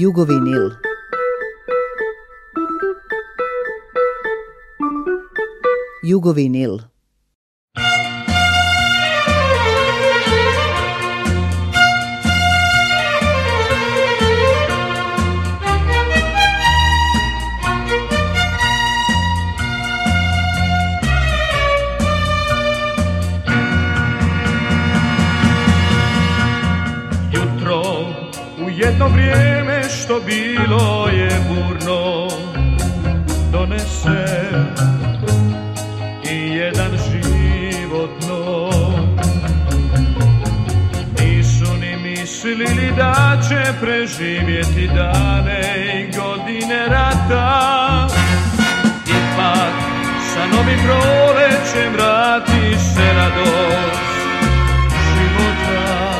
Jugovinil. Jugovinil. jedno vrijeme Veliko bilo je burno donese i jedan životno Nisu ni mislili da će preživjeti dane i godine rata Ipak sa novim prolećem vrati se radost života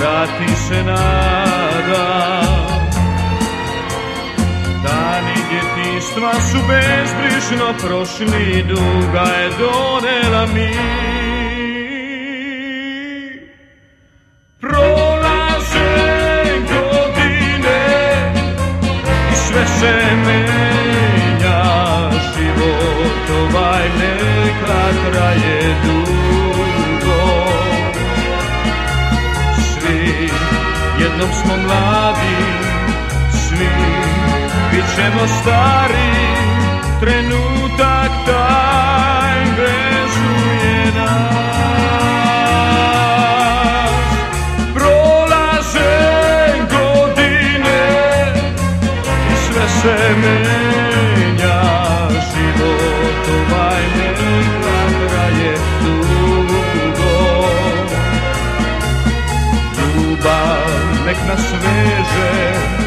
Vrati se nam Iskustva su bezbrižno prošli, duga je donela mi. Prolaze godine i sve se menja, život ovaj neka traje dugo. Svi jednom smo mladi, ćemo stari trenutak taj vezuje nas prolaze godine i sve se menja život ovaj nekad traje dugo ljubav nek nas veže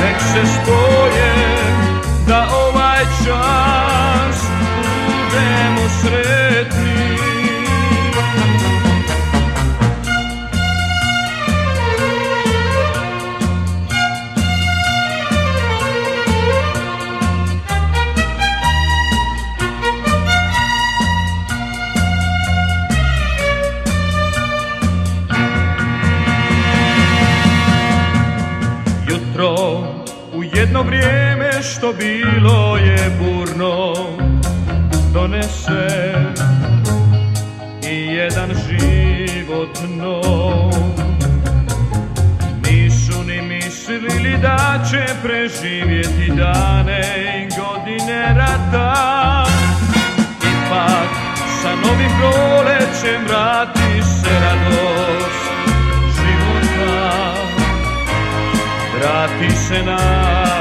nek se spoje da ovaj čas budemo srećni Eto bilo je burno, donese i jedan život nov. Nisu ni mislili da će preživjeti dane i godine rata. Ipak sa novim prolećem vrati se radost života. Vrati se nam.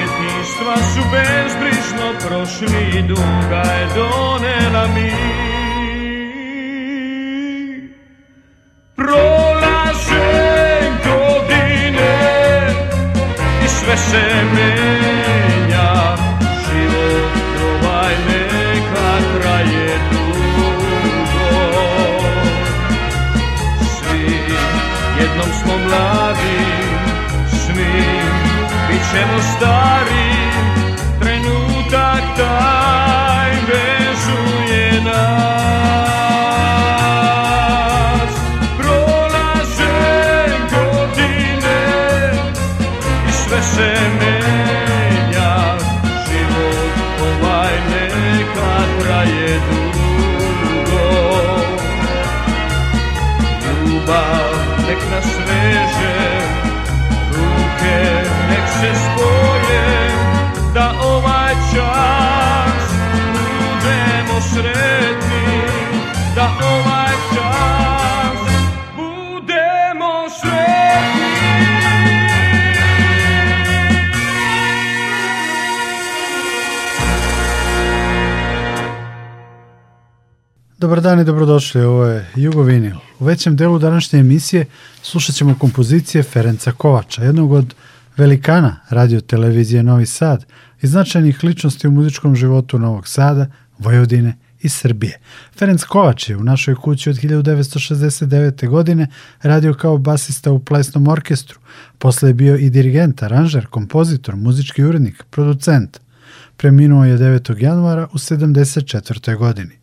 Djetništva su bezbrižno prošli i duga je donela mi Prolaze godine i sve se meni Čemu stari Dobar dan i dobrodošli, ovo je Jugovinil. U većem delu današnje emisije slušat ćemo kompozicije Ferenca Kovača, jednog od velikana radio televizije Novi Sad i značajnih ličnosti u muzičkom životu Novog Sada, Vojvodine i Srbije. Ferenc Kovač je u našoj kući od 1969. godine radio kao basista u plesnom orkestru. Posle je bio i dirigent, aranžer, kompozitor, muzički urednik, producent. Preminuo je 9. januara u 74. godini.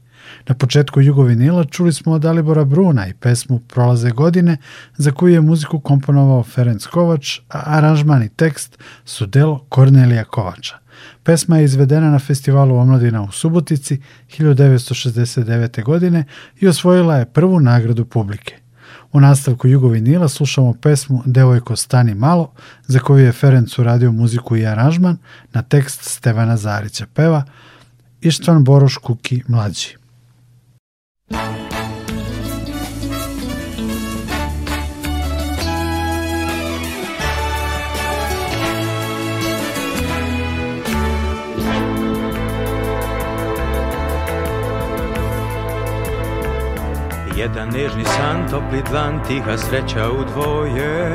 Na početku Jugovinila čuli smo od Dalibora Bruna i pesmu Prolaze godine, za koju je muziku komponovao Ferenc Kovač, a aranžman i tekst su del Kornelija Kovača. Pesma je izvedena na festivalu Omladina u Subotici 1969. godine i osvojila je prvu nagradu publike. U nastavku Jugovinila slušamo pesmu Devojko stani malo, za koju je Ferenc uradio muziku i aranžman na tekst Stevana Zarića peva Ištvan Boroš Kuki mlađi. Jedan nežni san, topli dlan, tiha sreća u dvoje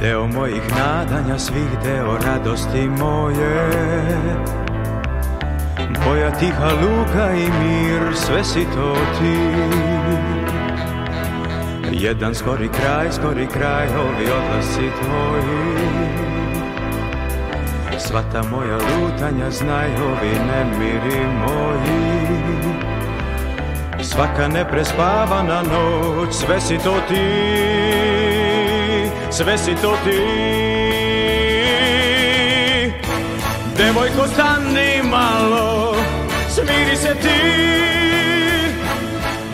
Deo mojih nadanja, svih deo radosti moje Tvoja tiha luka i mir, sve si to ti Jedan skori kraj, skori kraj, ovi odlasi tvoji Sva ta moja lutanja, znaj, ovi nemiri moji Svaka neprespavana noć, sve si to ti Sve si to ti Devojko stani malo, smiri se ti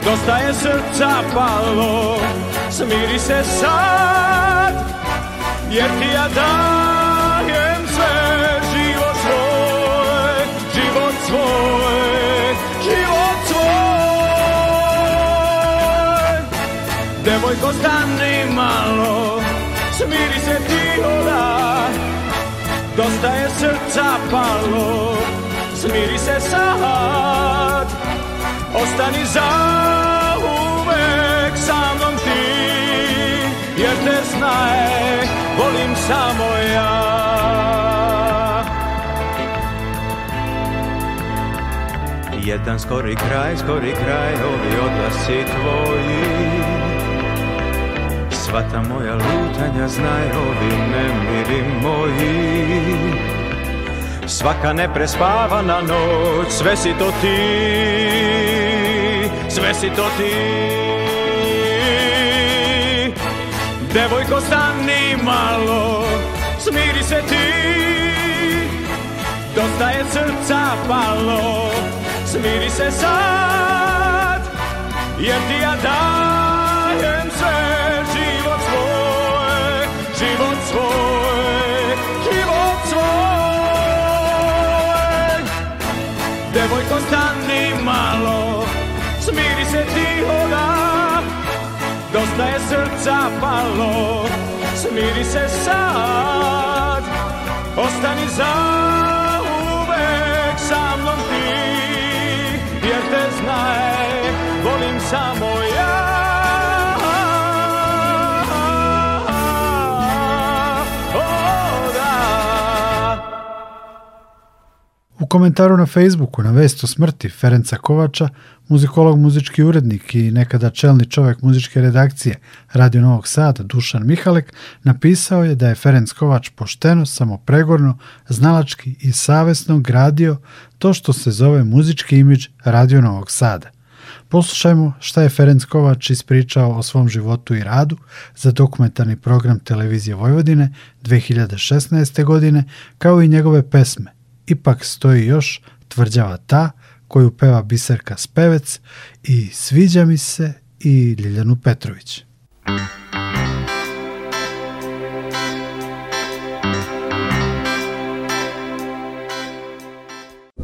Dosta je srca palo, smiri se sad Jer ti ja dajem sve, život svoj, život svoj, Devojko stani malo, smiri se ti odaj Dosta je srca palo, smiri se sad Ostani za uvek sa mnom ti Jer te znaje, volim samo ja Jedan skori kraj, skori kraj, ovi odlasi tvoji Svata moja lutanja znaj ovi nemiri moji Svaka neprespavana noć, sve si to ti, sve si to ti Devojko stani malo, smiri se ti Dosta je srca palo, smiri se sad Jer ti ja dajem sve Devojko stani malo, smiri se ti onda Dosta je srca palo, smiri se sad Ostani za uvek sa mnom ti, jer te znaj, volim samo U komentaru na Facebooku na vest o smrti Ferenca Kovača, muzikolog, muzički urednik i nekada čelni čovek muzičke redakcije Radio Novog Sada Dušan Mihalek napisao je da je Ferenc Kovač pošteno, samopregorno, znalački i savesno gradio to što se zove muzički imidž Radio Novog Sada. Poslušajmo šta je Ferenc Kovač ispričao o svom životu i radu za dokumentarni program Televizije Vojvodine 2016. godine, kao i njegove pesme ipak stoji još tvrđava ta koju peva Biserka Spevec i sviđa mi se i Ljiljanu Petrović.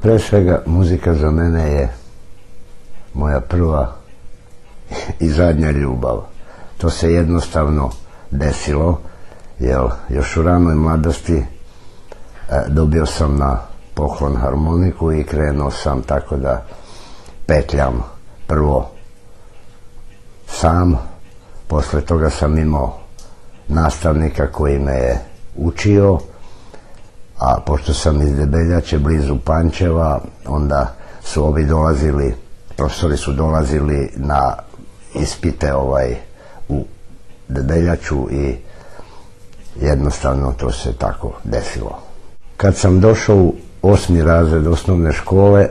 Pre svega, muzika za mene je moja prva i zadnja ljubav. To se jednostavno desilo, jer još u ranoj mladosti e, dobio sam na poklon harmoniku i krenuo sam tako da petljam prvo sam, posle toga sam imao nastavnika koji me je učio, a pošto sam iz Debeljače blizu Pančeva, onda su ovi dolazili, profesori su dolazili na ispite ovaj u Debeljaču i jednostavno to se tako desilo. Kad sam došao u osmi razred osnovne škole,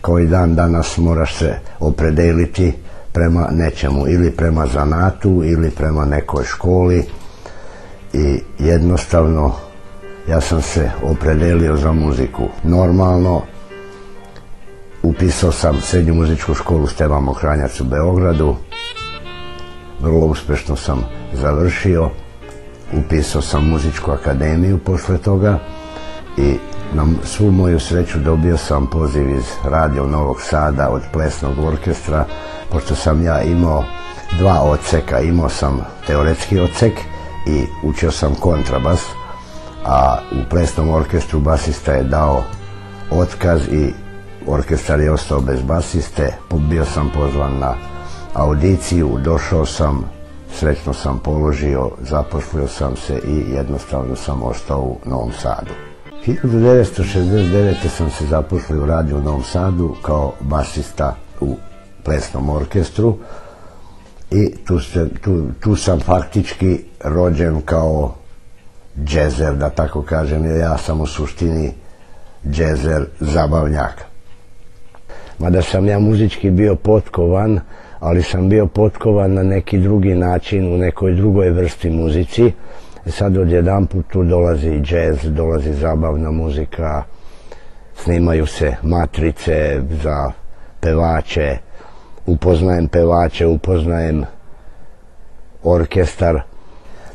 koji dan danas moraš se opredeliti prema nečemu, ili prema zanatu, ili prema nekoj školi. I jednostavno ja sam se opredelio za muziku. Normalno, upisao sam srednju muzičku školu Stevan Mokranjac u Beogradu. Vrlo uspešno sam završio. Upisao sam muzičku akademiju posle toga i Na svu moju sreću dobio sam poziv iz Radio Novog Sada od plesnog orkestra, pošto sam ja imao dva odseka. Imao sam teoretski odsek i učio sam kontrabas, a u plesnom orkestru basista je dao otkaz i orkestar je ostao bez basiste. Bio sam pozvan na audiciju, došao sam, srećno sam položio, zaposlio sam se i jednostavno sam ostao u Novom Sadu. 1969. sam se zaposlio u radio u Novom Sadu kao basista u plesnom orkestru i tu, se, tu, tu sam faktički rođen kao džezer, da tako kažem, jer ja sam u suštini džezer zabavnjak. Mada sam ja muzički bio potkovan, ali sam bio potkovan na neki drugi način, u nekoj drugoj vrsti muzici, E sad odjedan put tu dolazi džez, dolazi zabavna muzika, snimaju se matrice za pevače, upoznajem pevače, upoznajem orkestar.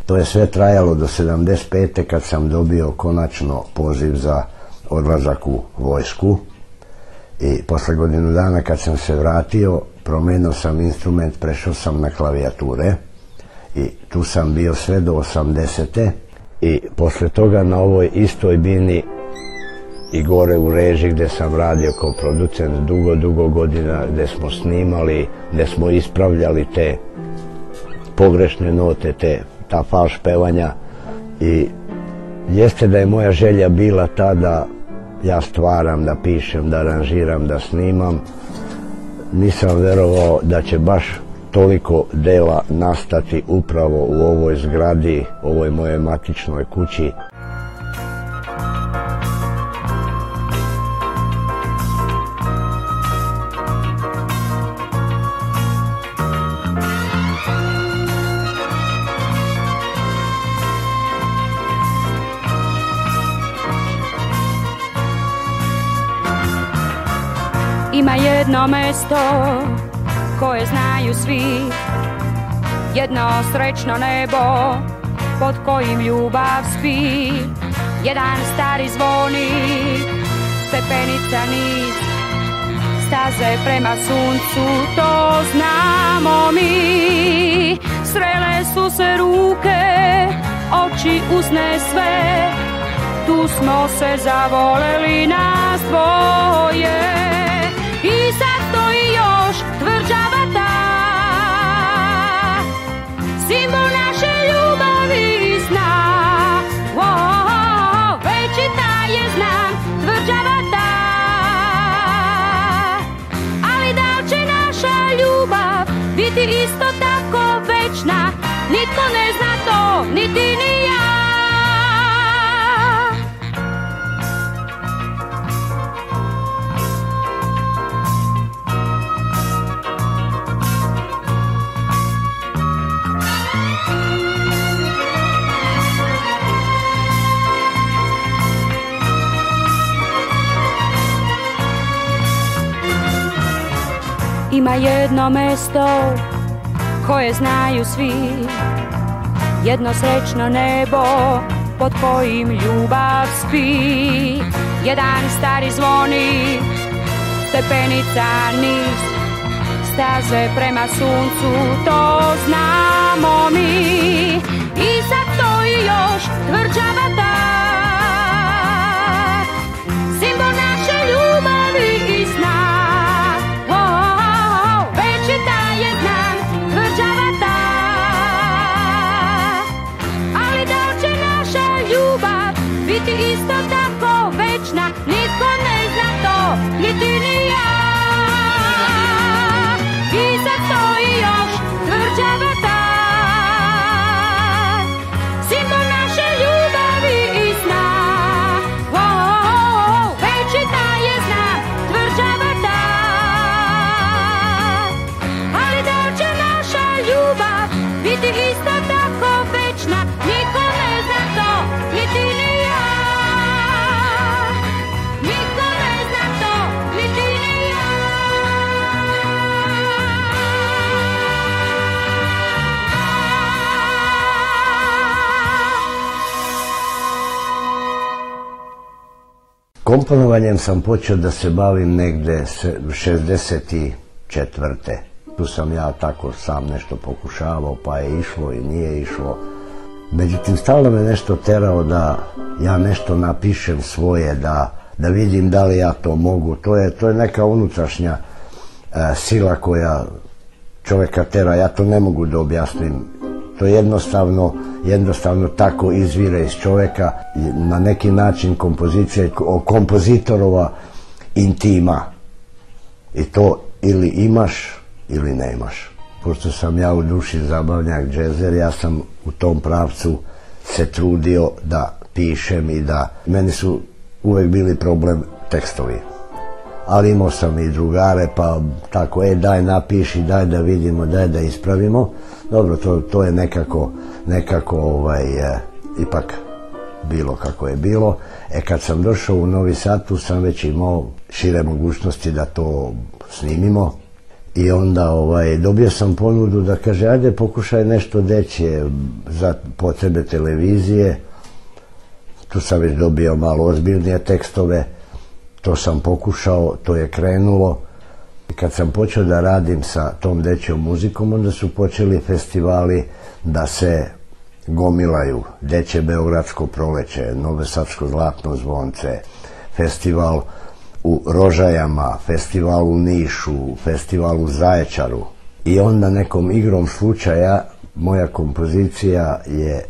To je sve trajalo do 75. kad sam dobio konačno poziv za odlazak u vojsku. I posle godinu dana kad sam se vratio, promenio sam instrument, prešao sam na klavijature i tu sam bio sve do 80. I posle toga na ovoj istoj bini i gore u reži gde sam radio kao producent dugo, dugo godina, gde smo snimali, gde smo ispravljali te pogrešne note, te, ta falš pevanja i jeste da je moja želja bila ta da ja stvaram, da pišem, da aranžiram, da snimam. Nisam verovao da će baš toliko dela nastati upravo u ovoj zgradi, ovoj moje matičnoj kući. Ima jedno mesto koje znaju svi Jedno srećno nebo pod kojim ljubav spi Jedan stari zvoni, stepenica niz Staze prema suncu, to znamo mi Srele su se ruke, oči usne sve Tu smo se zavoleli nas dvoje el ne ni to, Y ni ja. no jedno mesto koje znaju svi Jedno srećno nebo pod kojim ljubav spi Jedan stari zvoni, stepenica niz Staze prema suncu, to znamo mi I sad to još tvrđa komponovanjem sam počeo da se bavim negde 64. Tu sam ja tako sam nešto pokušavao, pa je išlo i nije išlo. Međutim, stalno me nešto terao da ja nešto napišem svoje, da, da vidim da li ja to mogu. To je, to je neka unutrašnja e, sila koja čoveka tera. Ja to ne mogu da objasnim To jednostavno, jednostavno tako izvira iz čoveka. Na neki način kompozicija kompozitorova intima. I to ili imaš ili nemaš. Pošto sam ja u duši zabavnjak džezer, ja sam u tom pravcu se trudio da pišem i da... Meni su uvek bili problem tekstovi. Ali imao sam i drugare, pa tako, e, daj napiši, daj da vidimo, daj da ispravimo. Dobro, to, to je nekako, nekako ovaj, eh, ipak bilo kako je bilo. E kad sam došao u Novi Sad, tu sam već imao šire mogućnosti da to snimimo. I onda ovaj, dobio sam ponudu da kaže, ajde pokušaj nešto dečje za potrebe televizije. Tu sam već dobio malo ozbiljnije tekstove. To sam pokušao, to je krenulo. Kad sam počeo da radim sa tom dečjom muzikom, onda su počeli festivali da se gomilaju. Deće Beogradsko proleće, Nove Novosadsko zlatno zvonce, festival u Rožajama, festival u Nišu, festival u Zaječaru. I onda nekom igrom slučaja moja kompozicija je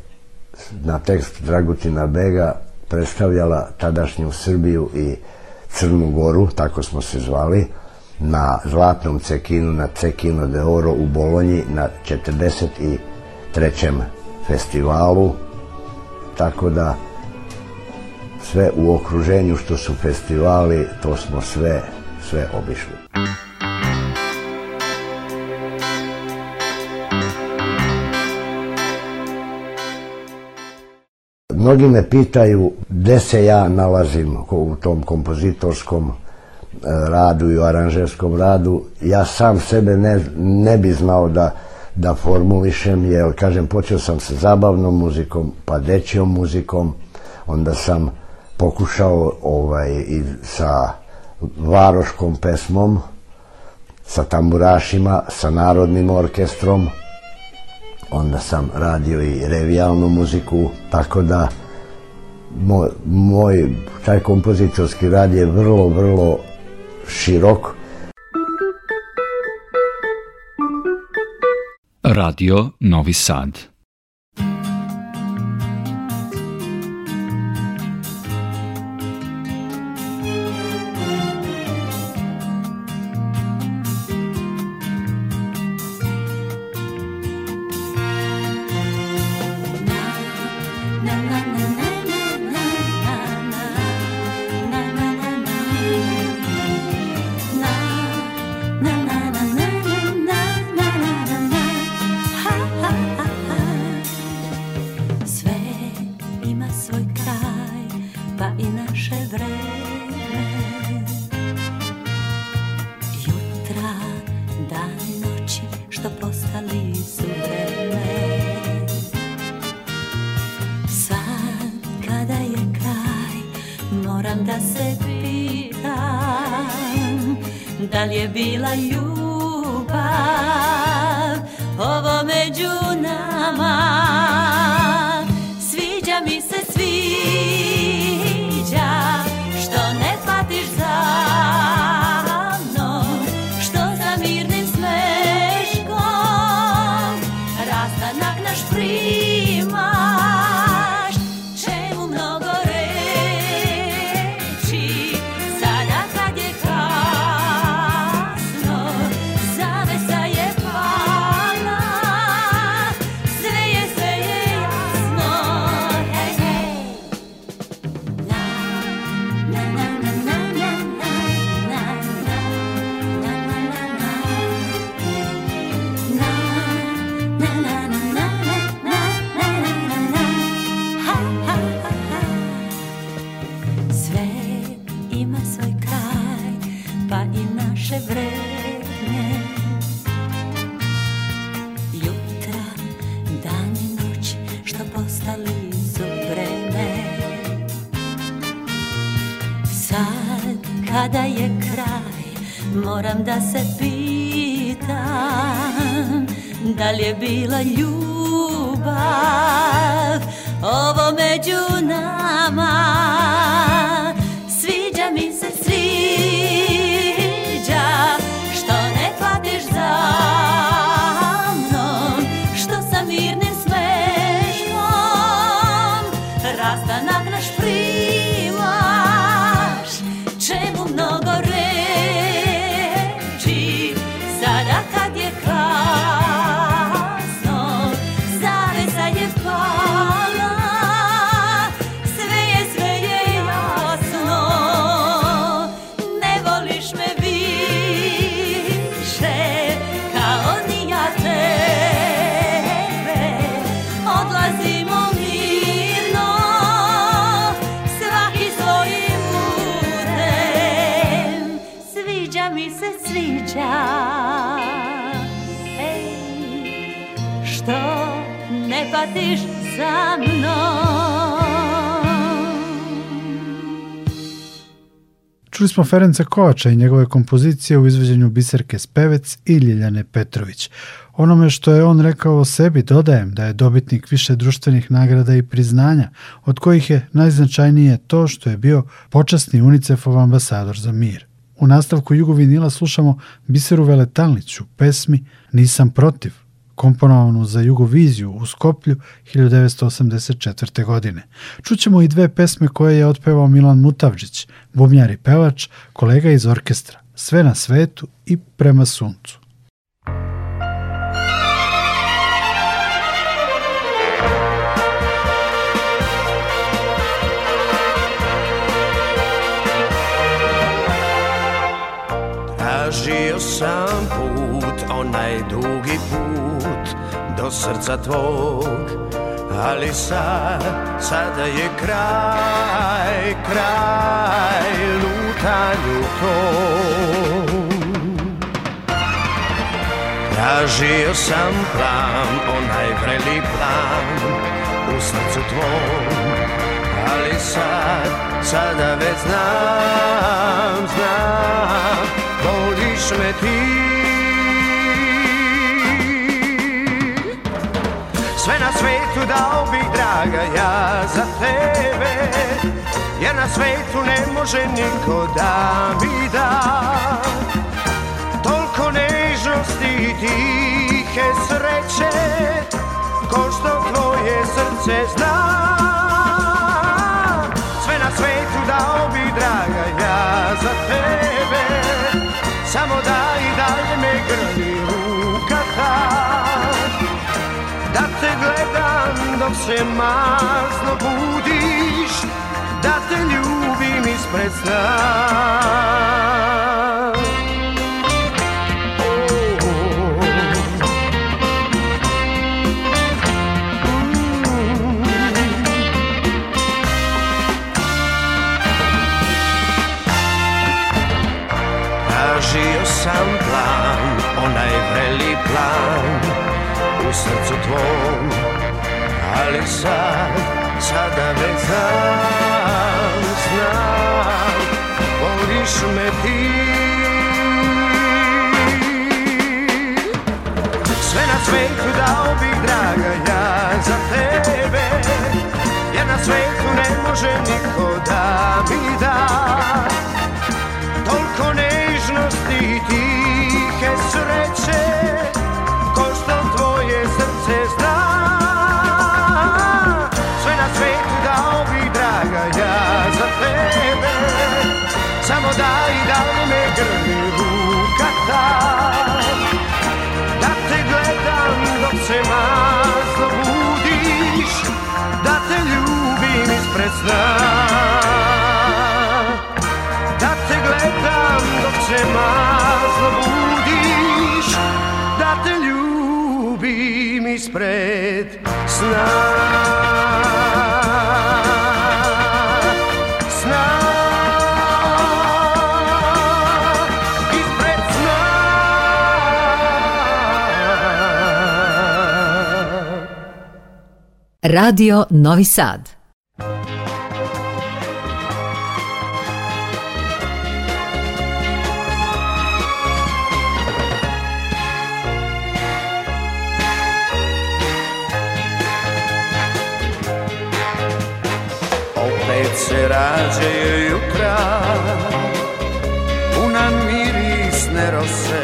na tekst Dragutina Bega predstavljala tadašnju Srbiju i Crnu Goru, tako smo se zvali, na zlatnom cekinu, na cekino de oro u Bolonji na 43. festivalu, tako da sve u okruženju što su festivali, to smo sve, sve obišli. Mnogi me pitaju gde se ja nalazim u tom kompozitorskom radu i u aranžerskom radu, ja sam sebe ne, ne bi znao da, da formulišem, jer, kažem, počeo sam sa zabavnom muzikom, pa dečijom muzikom, onda sam pokušao ovaj, i sa varoškom pesmom, sa tamburašima, sa narodnim orkestrom, onda sam radio i revijalnu muziku, tako da moj, moj taj kompozitorski rad je vrlo, vrlo širok. Radio Novi Sad cvića Ej, što ne patiš za mnom Čuli smo Ferenca Kovača i njegove kompozicije u izvođenju Biserke Spevec i Ljiljane Petrović. Onome što je on rekao o sebi dodajem da je dobitnik više društvenih nagrada i priznanja, od kojih je najznačajnije to što je bio počasni UNICEF-ov ambasador za mir. U nastavku Jugovinila slušamo Biseru Veletalniću, pesmi Nisam protiv, komponovanu za Jugoviziju u Skoplju 1984. godine. Čućemo i dve pesme koje je otpevao Milan Mutavđić, bubnjar i pevač, kolega iz orkestra, Sve na svetu i Prema suncu. tražio sam put, onaj dugi put do srca tvog Ali sad, sada je kraj, kraj lutanju tom Tražio sam plan, onaj vreli plan u srcu tvom Ali sad, sada već znam, znam išmeti Sve na svetu dao bi draga ja za tebe Jer na svetu ne može niko da mi da Toliko nežnosti i tihe sreće Ko što tvoje srce zna Samo da i dalje me grli ruka ta Da te gledam dok se masno budiš Da te ljubim ispred sna tvoj Ali sad, sada već znam, znam Voliš me ti Sve na svetu dao bih draga ja za tebe Jer na svetu ne može niko da mi da Toliko nežnosti i tihe sreće više mas budiš Da te ljubim ispred sna Da te gledam dok se mas budiš Da te ljubim ispred sna Radio Novi Sad. Opet se rađaju jutra Puna mirisne rose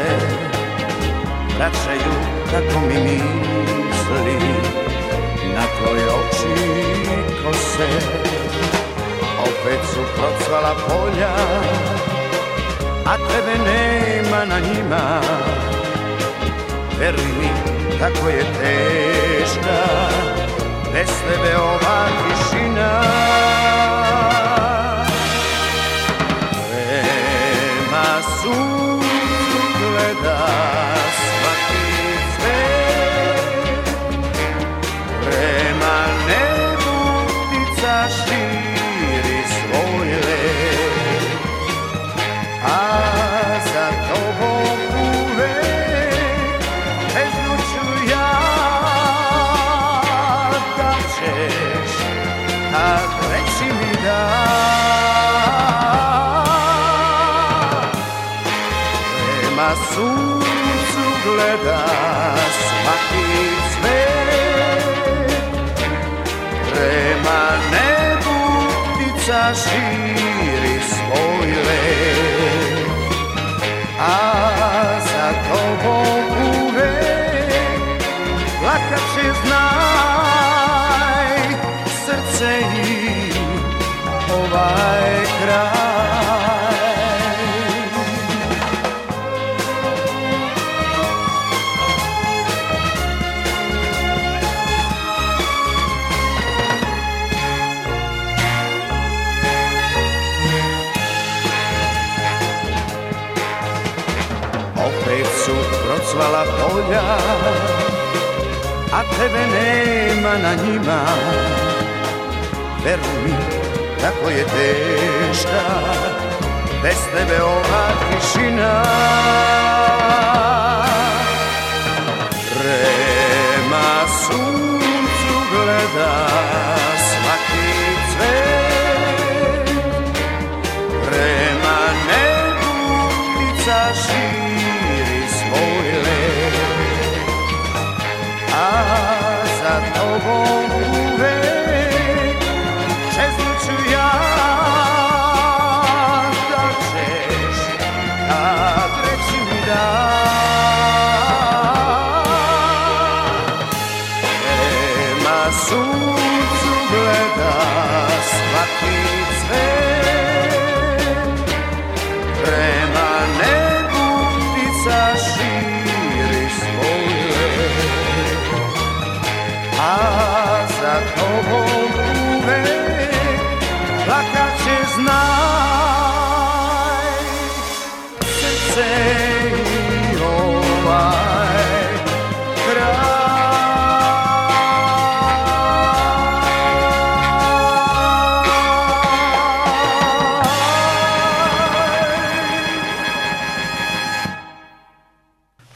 Vraćaju kako mi mi tvoje oči kose Opet su procvala polja A tebe nema na njima Veruj mi kako je teška Bez tebe ova tišina Prema suncu gledam gleda svaki cvet Prema nebu ptica živi a tebe nema na njima Veruj mi kako je teška bez tebe ova tišina Prema suncu gledaj obą główek przez ja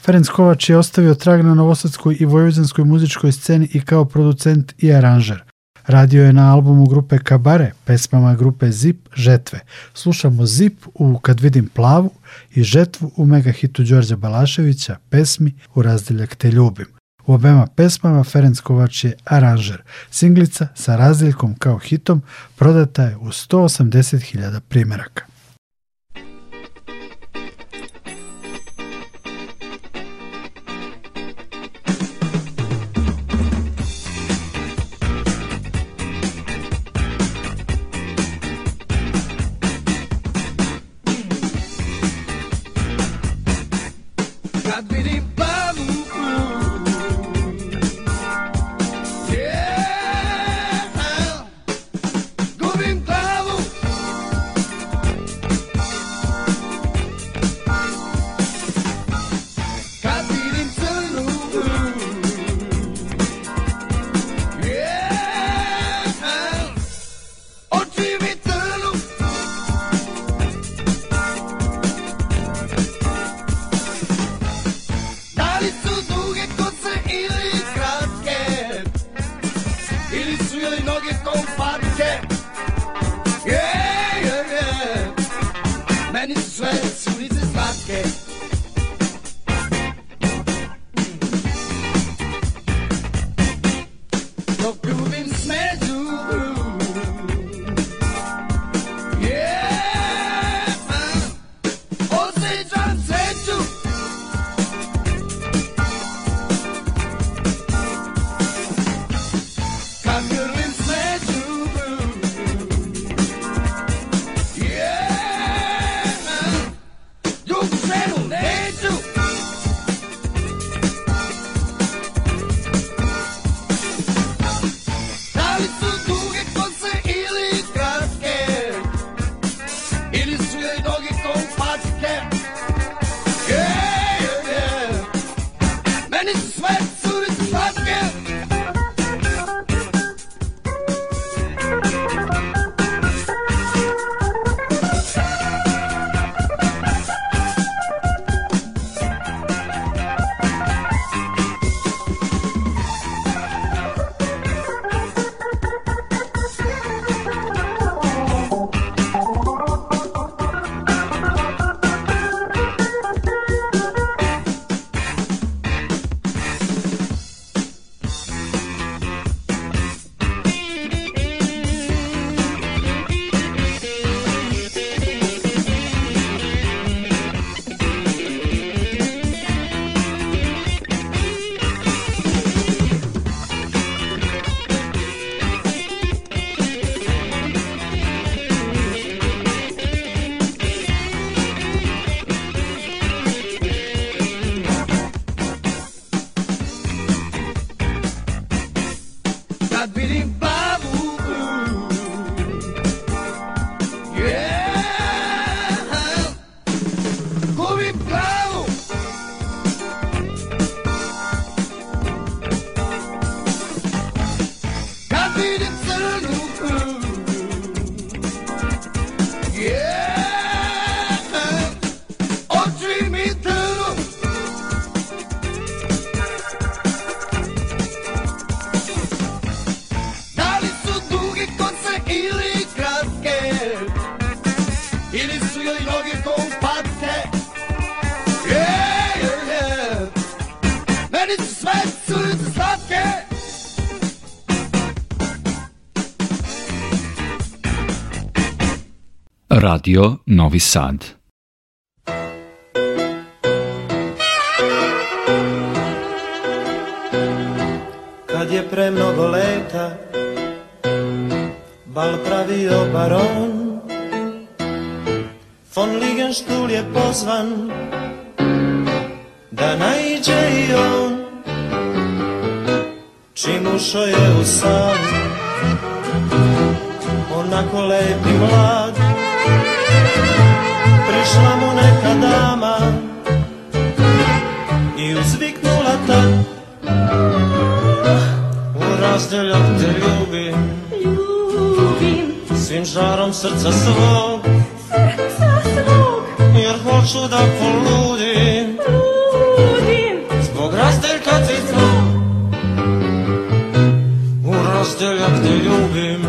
Ferenc Kovač je ostavio trag na novosadskoj i vojvođanskoj muzičkoj sceni i kao producent i aranžer. Radio je na albumu grupe Kabare, pesmama grupe Zip, Žetve. Slušamo Zip u Kad vidim plavu i Žetvu u megahitu Đorđa Balaševića, pesmi U razdeljak te ljubim. U obema pesmama Ferenc Kovač je aranžer. Singlica sa razdeljkom kao hitom prodata je u 180.000 primeraka. Radio Novi Sad. Kad je pre premnogo leta Bal pravio baron Von Ligenstuhl je pozvan Da najđe i on Čim ušao je u salu onako lep i mlad Prišla mu neka dama I uzviknula ta U razdeljak te ljubim Ljubim Svim žarom srca svog Srca svog Jer hoću da poludim Ludim Zbog razdeljka ti tvog U razdeljak te ljubim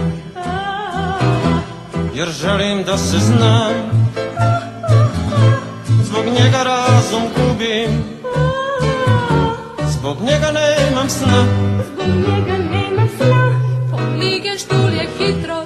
Jer želim da se znam zbog njega razum gubim Zbog njega nemam sna Zbog njega nemam sna Poligeš tu je hitro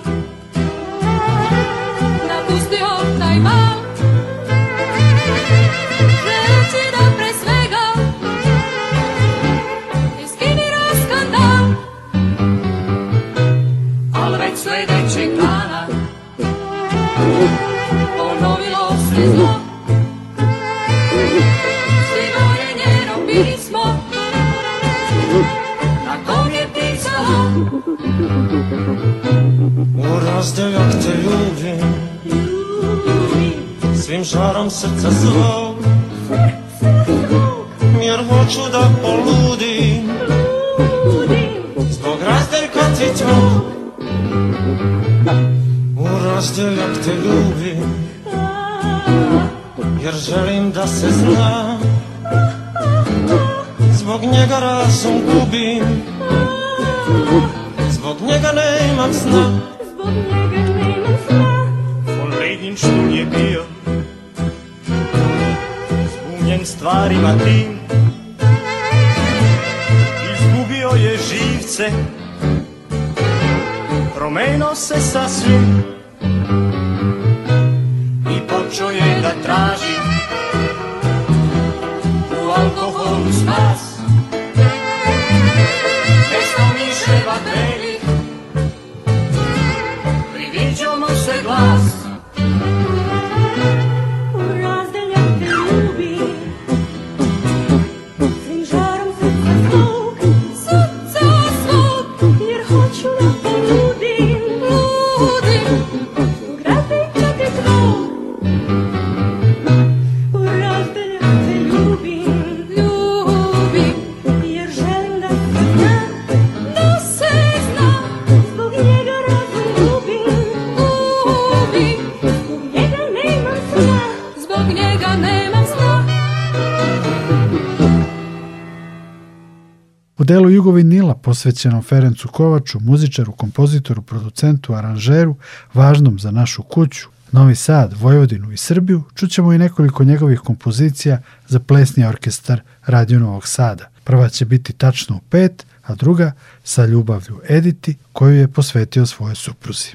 każdy jak ty lubi Swym żarom serca zwał Mierwo da po ludzi Zbog razdelka ty ciąg Urazdy jak ty lubi Jeżeli im da se zna Zbog niego razem gubi Zbog niego nie mam zbog njega nemam sna. Von Leginštulj je bio, zbunjen stvarima tim, izgubio je živce, promenao se sasvim i počeo je da traži posvećenom Ferencu Kovaču, muzičaru, kompozitoru, producentu, aranžeru, važnom za našu kuću, Novi Sad, Vojvodinu i Srbiju, čućemo i nekoliko njegovih kompozicija za plesni orkestar Radio Novog Sada. Prva će biti tačno u pet, a druga sa ljubavlju Editi koju je posvetio svoje supruzi.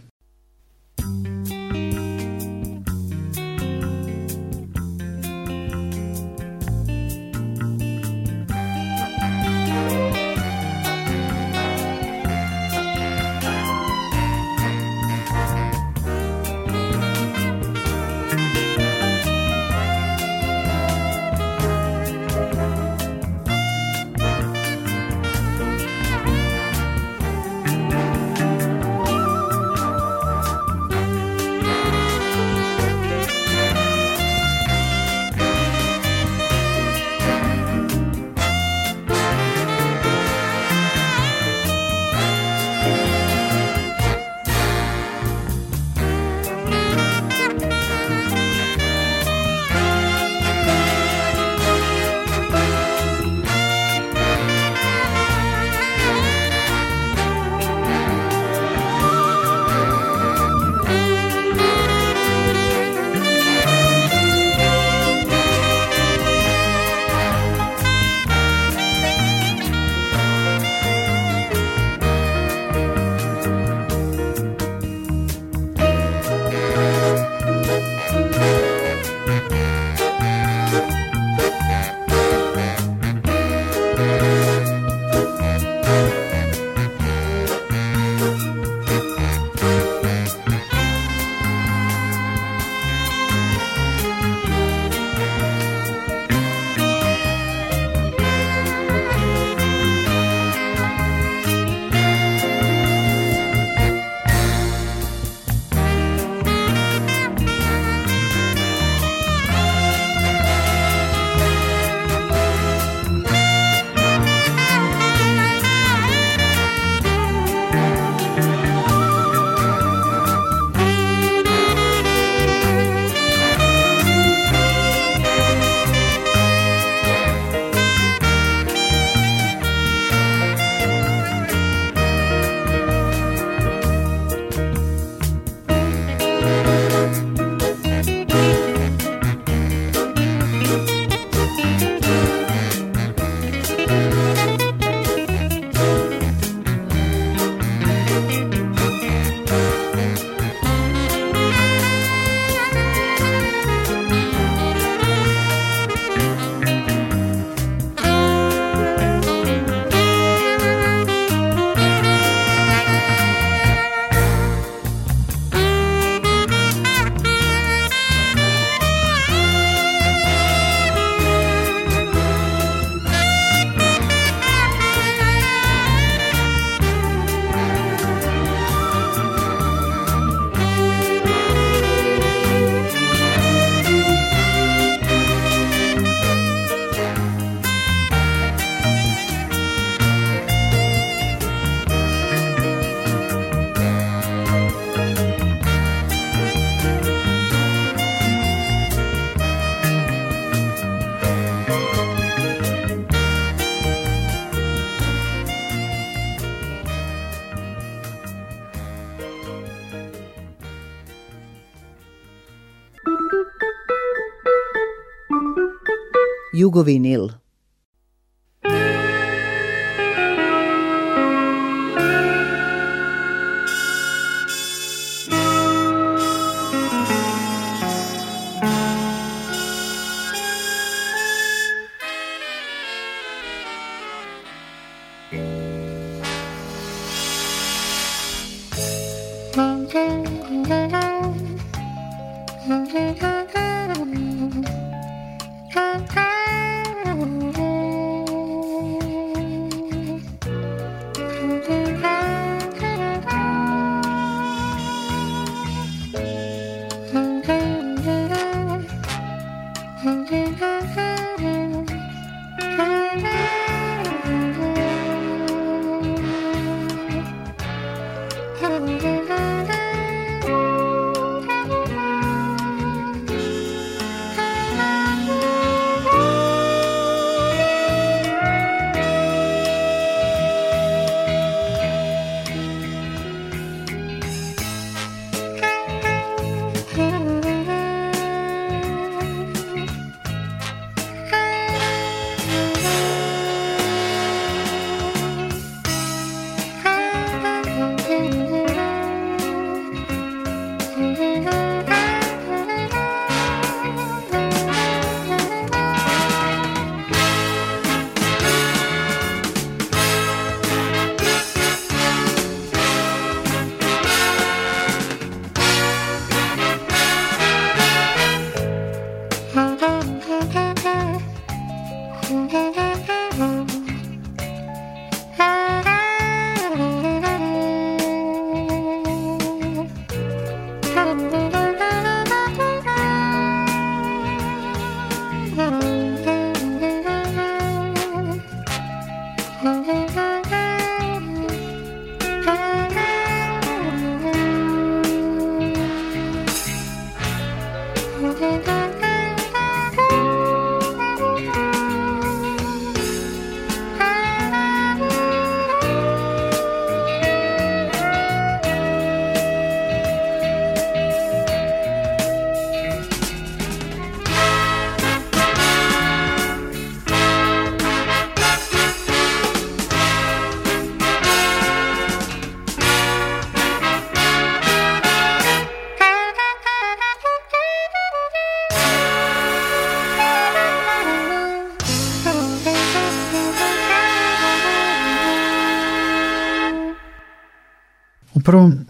Jugovinil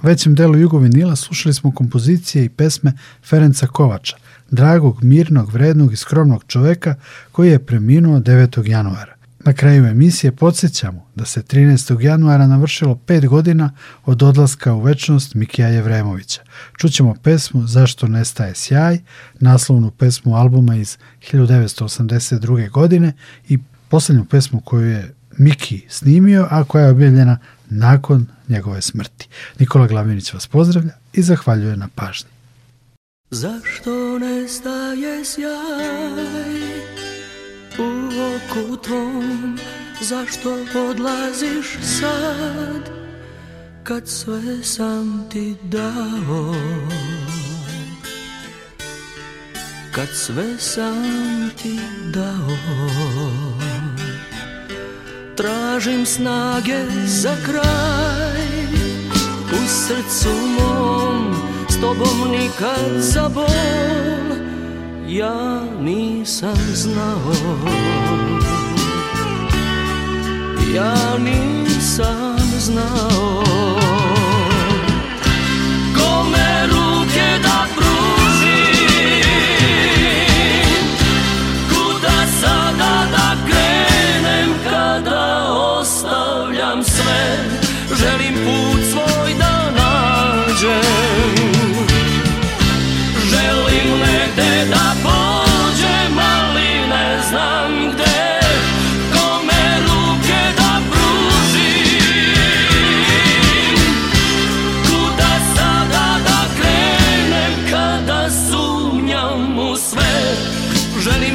većem delu Jugovinila slušali smo kompozicije i pesme Ferenca Kovača, dragog, mirnog, vrednog i skromnog čoveka koji je preminuo 9. januara. Na kraju emisije podsjećamo da se 13. januara navršilo 5 godina od odlaska u večnost Mikija Jevremovića. Čućemo pesmu Zašto nestaje sjaj, naslovnu pesmu albuma iz 1982. godine i poslednju pesmu koju je Miki snimio, a koja je objavljena nakon njegove smrti. Nikola Glavinić vas pozdravlja i zahvaljuje na pažnji. Zašto nestaje sjaj u oku tom, zašto odlaziš sad, kad sve sam ti dao? Kad sve sam ti dao Tražim snage za kraj U srcu mom S tobom nikad za bol Ja nisam znao Ja nisam znao joli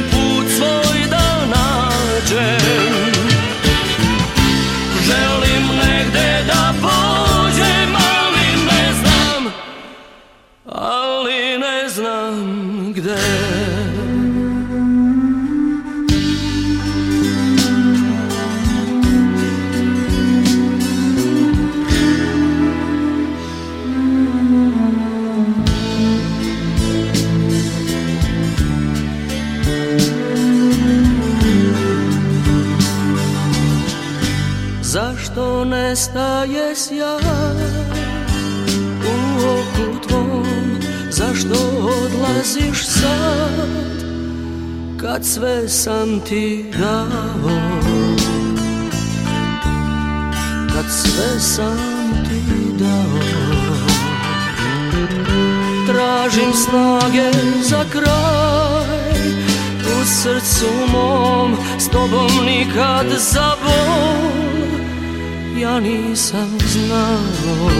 kad sve sam ti dao Kad sve sam ti dao Tražim snage za kraj U srcu mom s tobom nikad za Ja nisam znao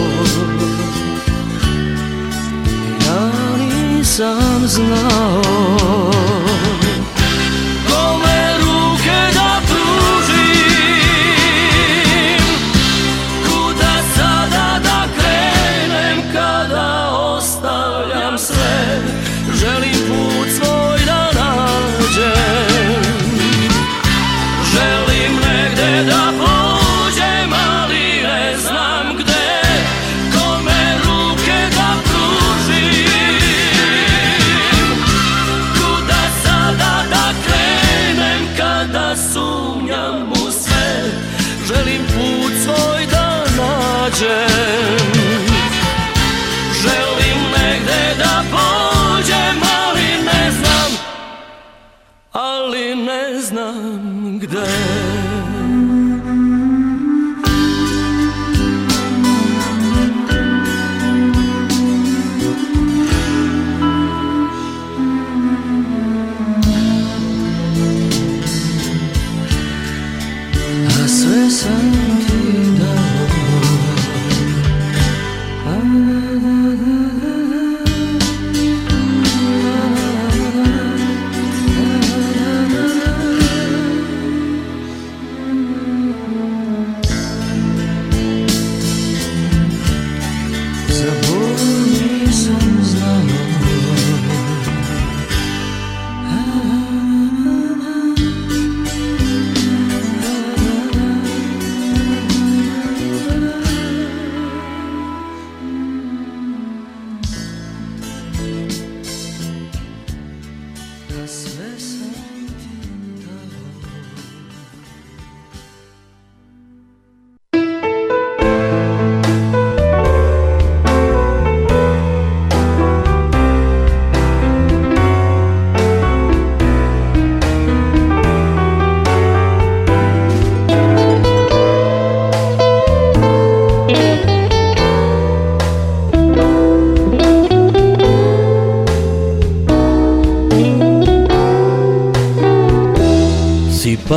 Ja nisam znao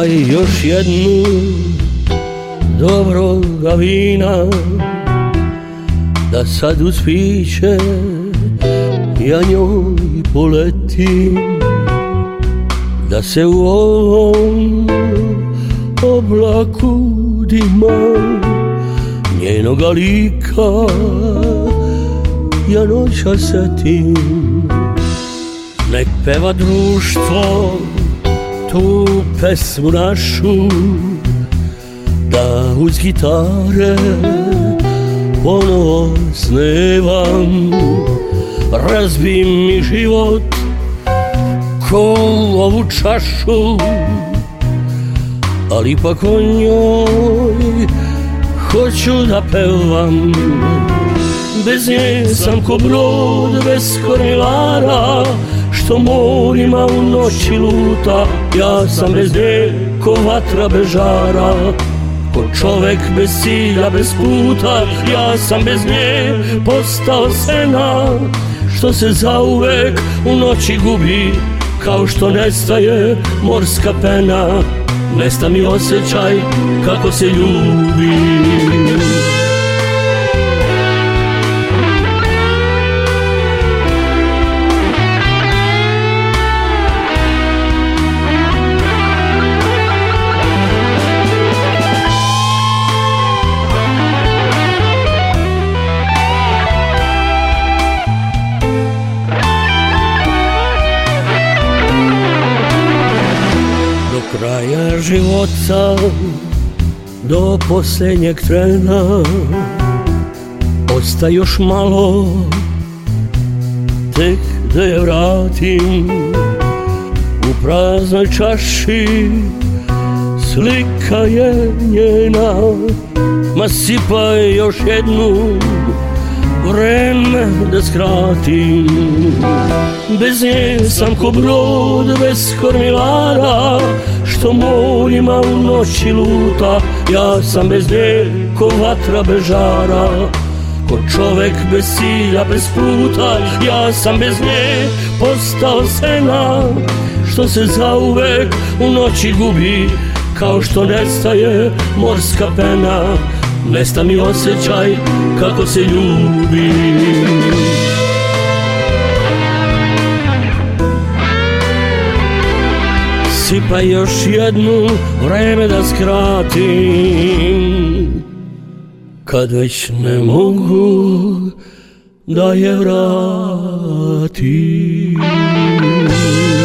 daj još jednu dobroga vina Da sad uspiće ja njoj poletim Da se u ovom oblaku dima Njenoga lika ja noća setim Nek peva društvo tu pesmu našu Da uz gitare ponovo snevam Razbi mi život ko ovu čašu Ali ipak o njoj hoću da pevam Bez nje sam ko brod bez korilara Što morima u noći luta Ja sam bez nje ko vatra bežara Ko čovek bez cilja, bez puta Ja sam bez nje postao sena Što se zauvek u noći gubi Kao što nestaje morska pena Nesta mi osjećaj kako se ljubim sam do posljednjeg trena Osta još malo Tek da je vratim U praznoj čaši Slika je njena Ma sipaj još jednu Vreme da skratim Bez nje sam ko brod Bez kormilara Crnom morima u noći luta Ja sam bez nje ko vatra bez žara Ko čovek bez cilja, bez puta Ja sam bez nje postao sena Što se zauvek u noći gubi Kao što nestaje morska pena Nesta mi osjećaj kako se ljubim Sipaj još jednu, vreme da skratim Kad već ne mogu da je vratim